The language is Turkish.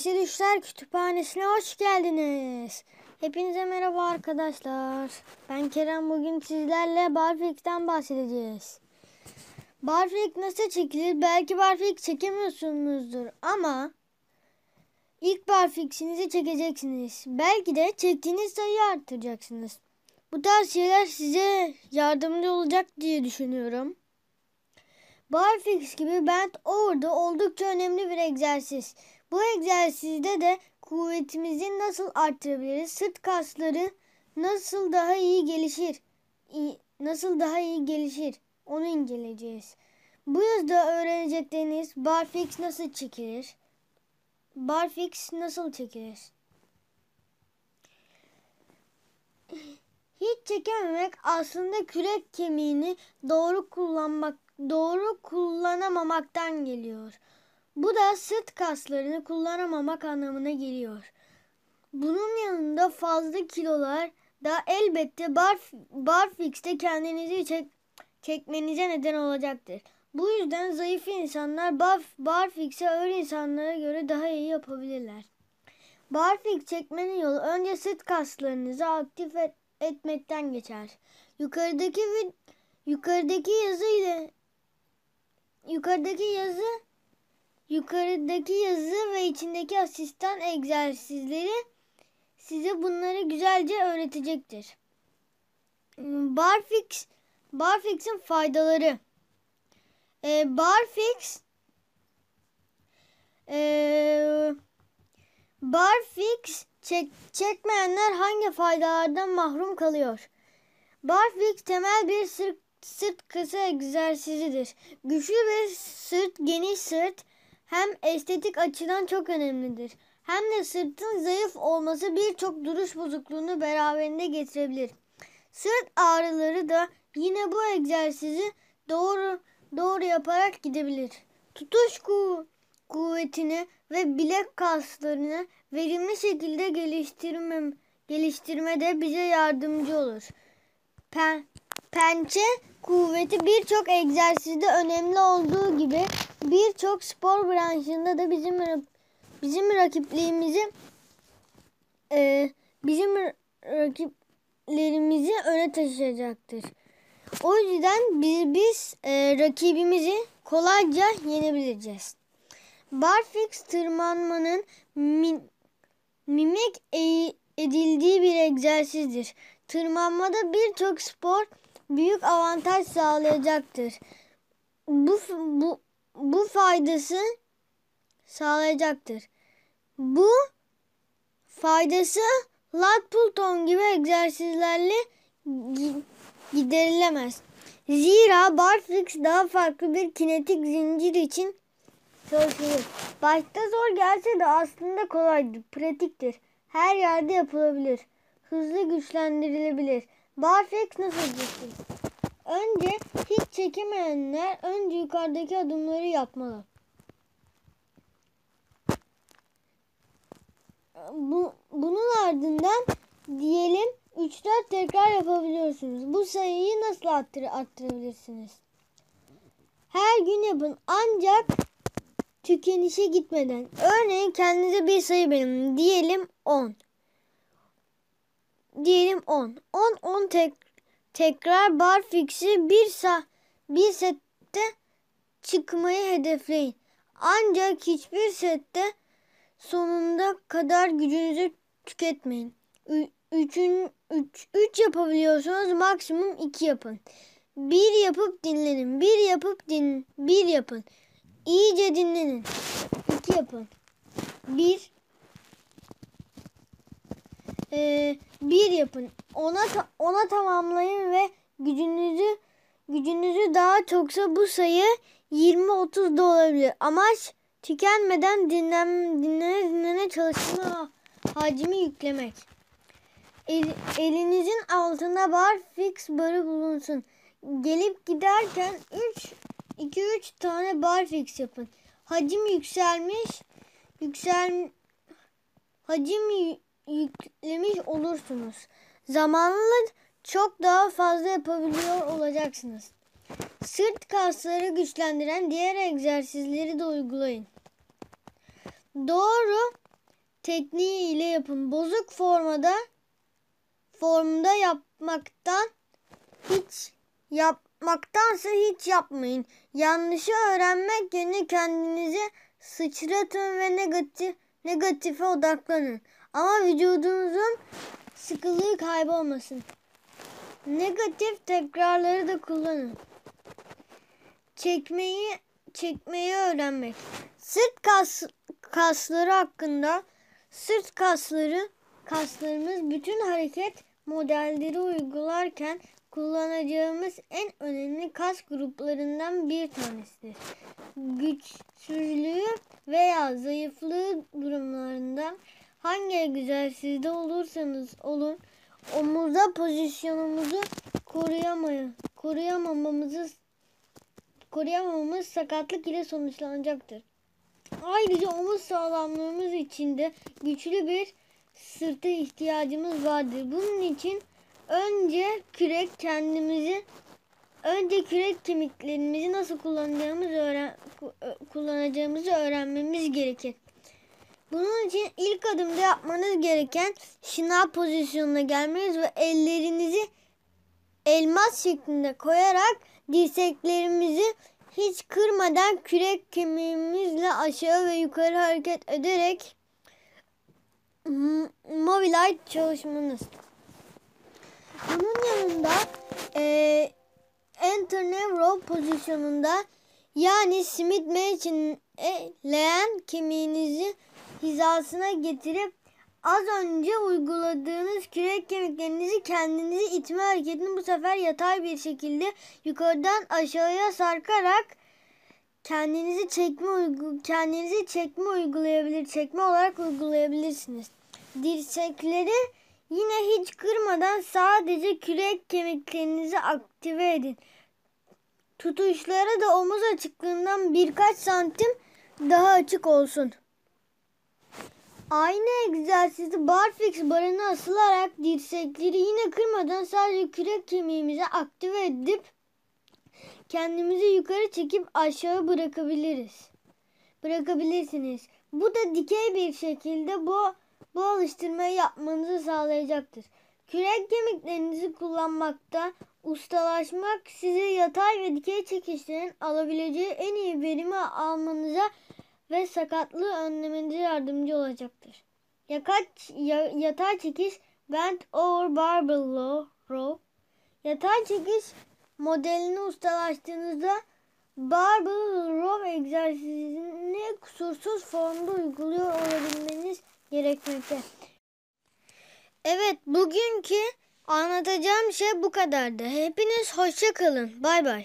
Sesi Düşler Kütüphanesi'ne hoş geldiniz. Hepinize merhaba arkadaşlar. Ben Kerem. Bugün sizlerle Barfix'ten bahsedeceğiz. Barfix nasıl çekilir? Belki Barfix çekemiyorsunuzdur ama ilk Barfix'inizi çekeceksiniz. Belki de çektiğiniz sayıyı arttıracaksınız. Bu tarz şeyler size yardımcı olacak diye düşünüyorum. Barfix gibi Bent Over'da oldukça önemli bir egzersiz. Bu egzersizde de kuvvetimizi nasıl arttırabiliriz? Sırt kasları nasıl daha iyi gelişir? Nasıl daha iyi gelişir? Onu inceleyeceğiz. Bu yüzden öğrenecekleriniz barfix nasıl çekilir? Barfix nasıl çekilir? Hiç çekememek aslında kürek kemiğini doğru kullanmak, doğru kullanamamaktan geliyor. Bu da sırt kaslarını kullanamamak anlamına geliyor. Bunun yanında fazla kilolar da elbette bar, barfix'te kendinizi çek, çekmenize neden olacaktır. Bu yüzden zayıf insanlar bar, barfix'e ağır insanlara göre daha iyi yapabilirler. Barfix çekmenin yolu önce sırt kaslarınızı aktif et, etmekten geçer. Yukarıdaki yukarıdaki yazı ile yukarıdaki yazı Yukarıdaki yazı ve içindeki asistan egzersizleri size bunları güzelce öğretecektir. Barfix Barfix'in faydaları. Ee, Barfix ee, Barfix çek, çekmeyenler hangi faydalardan mahrum kalıyor? Barfix temel bir sırt, sırt kısa egzersizidir. Güçlü ve sırt, geniş sırt, hem estetik açıdan çok önemlidir. Hem de sırtın zayıf olması birçok duruş bozukluğunu beraberinde getirebilir. Sırt ağrıları da yine bu egzersizi doğru doğru yaparak gidebilir. Tutuş ku kuvvetini ve bilek kaslarını verimli şekilde geliştirme, geliştirmede bize yardımcı olur. Pen, pençe kuvveti birçok egzersizde önemli olduğu gibi birçok spor branşında da bizim bizim rakipliğimizi e, bizim rakiplerimizi öne taşıyacaktır. O yüzden biz, biz e, rakibimizi kolayca yenebileceğiz. Barfix tırmanmanın mi, mimik e, edildiği bir egzersizdir. Tırmanmada birçok spor büyük avantaj sağlayacaktır. Bu, bu, bu faydası sağlayacaktır. Bu faydası lat pull gibi egzersizlerle giderilemez. Zira barfix daha farklı bir kinetik zincir için çalışılır. Başta zor gelse de aslında kolaydır, pratiktir. Her yerde yapılabilir. Hızlı güçlendirilebilir. Barfix nasıl geçir? Önce hiç çekemeyenler önce yukarıdaki adımları yapmalı. Bu, bunun ardından diyelim 3-4 tekrar yapabiliyorsunuz. Bu sayıyı nasıl arttır arttırabilirsiniz? Her gün yapın ancak tükenişe gitmeden. Örneğin kendinize bir sayı belirleyin. Diyelim 10. Diyelim 10. 10 10 tek tekrar barfix'i bir sa bir sette çıkmayı hedefleyin. Ancak hiçbir sette sonunda kadar gücünüzü tüketmeyin. Üçün, üç, üç yapabiliyorsunuz maksimum iki yapın. Bir yapıp dinlenin. Bir yapıp din, bir yapın. İyice dinlenin. İki yapın. Bir e, bir yapın. Ona ona tamamlayın ve gücünüzü gücünüzü daha çoksa bu sayı 20-30 da olabilir. Amaç tükenmeden dinlen, dinlene dinlene çalışma hacmi yüklemek. El, elinizin altında bar fix barı bulunsun. Gelip giderken 3 2-3 tane bar fix yapın. Hacim yükselmiş. Yüksel hacim yüklemiş olursunuz. Zamanla çok daha fazla yapabiliyor olacaksınız. Sırt kasları güçlendiren diğer egzersizleri de uygulayın. Doğru tekniği ile yapın. Bozuk formada formda yapmaktan hiç yapmaktansa hiç yapmayın. Yanlışı öğrenmek yerine kendinizi sıçratın ve negatif negatife odaklanın. Ama vücudunuzun sıkılığı kaybolmasın. Negatif tekrarları da kullanın. Çekmeyi çekmeyi öğrenmek. Sırt kas, kasları hakkında sırt kasları kaslarımız bütün hareket modelleri uygularken kullanacağımız en önemli kas gruplarından bir tanesidir. Güçsüzlüğü veya zayıflığı durumlarında hangi egzersizde olursanız olun omuzda pozisyonumuzu koruyamaya, koruyamamamızı koruyamamamız sakatlık ile sonuçlanacaktır. Ayrıca omuz sağlamlığımız için de güçlü bir sırta ihtiyacımız vardır. Bunun için önce kürek kendimizi önce kürek kemiklerimizi nasıl kullanacağımızı öğren kullanacağımızı öğrenmemiz gerekir. Bunun için ilk adımda yapmanız gereken şınav pozisyonuna gelmeniz ve ellerinizi elmas şeklinde koyarak dirseklerimizi hiç kırmadan kürek kemiğimizle aşağı ve yukarı hareket ederek Mobilite çalışmanız. Pozisyonunda yani Smith için leğen kemiğinizi hizasına getirip az önce uyguladığınız kürek kemiklerinizi kendinizi itme hareketini bu sefer yatay bir şekilde yukarıdan aşağıya sarkarak kendinizi çekme kendinizi çekme uygulayabilir çekme olarak uygulayabilirsiniz. Dirsekleri yine hiç kırmadan sadece kürek kemiklerinizi aktive edin. Tutuşları da omuz açıklığından birkaç santim daha açık olsun. Aynı egzersizi barfix barına asılarak dirsekleri yine kırmadan sadece kürek kemiğimizi aktive edip kendimizi yukarı çekip aşağı bırakabiliriz. Bırakabilirsiniz. Bu da dikey bir şekilde bu bu alıştırmayı yapmanızı sağlayacaktır. Kürek kemiklerinizi kullanmakta ustalaşmak size yatay ve dikey çekişlerin alabileceği en iyi verimi almanıza ve sakatlığı önlemenize yardımcı olacaktır. Yakaç, yatay çekiş bent over barbell row. Yatay çekiş modelini ustalaştığınızda barbell row egzersizini kusursuz formda uyguluyor olabilmeniz gerekmekte. Evet bugünkü anlatacağım şey bu kadardı. Hepiniz hoşça kalın. Bay bay.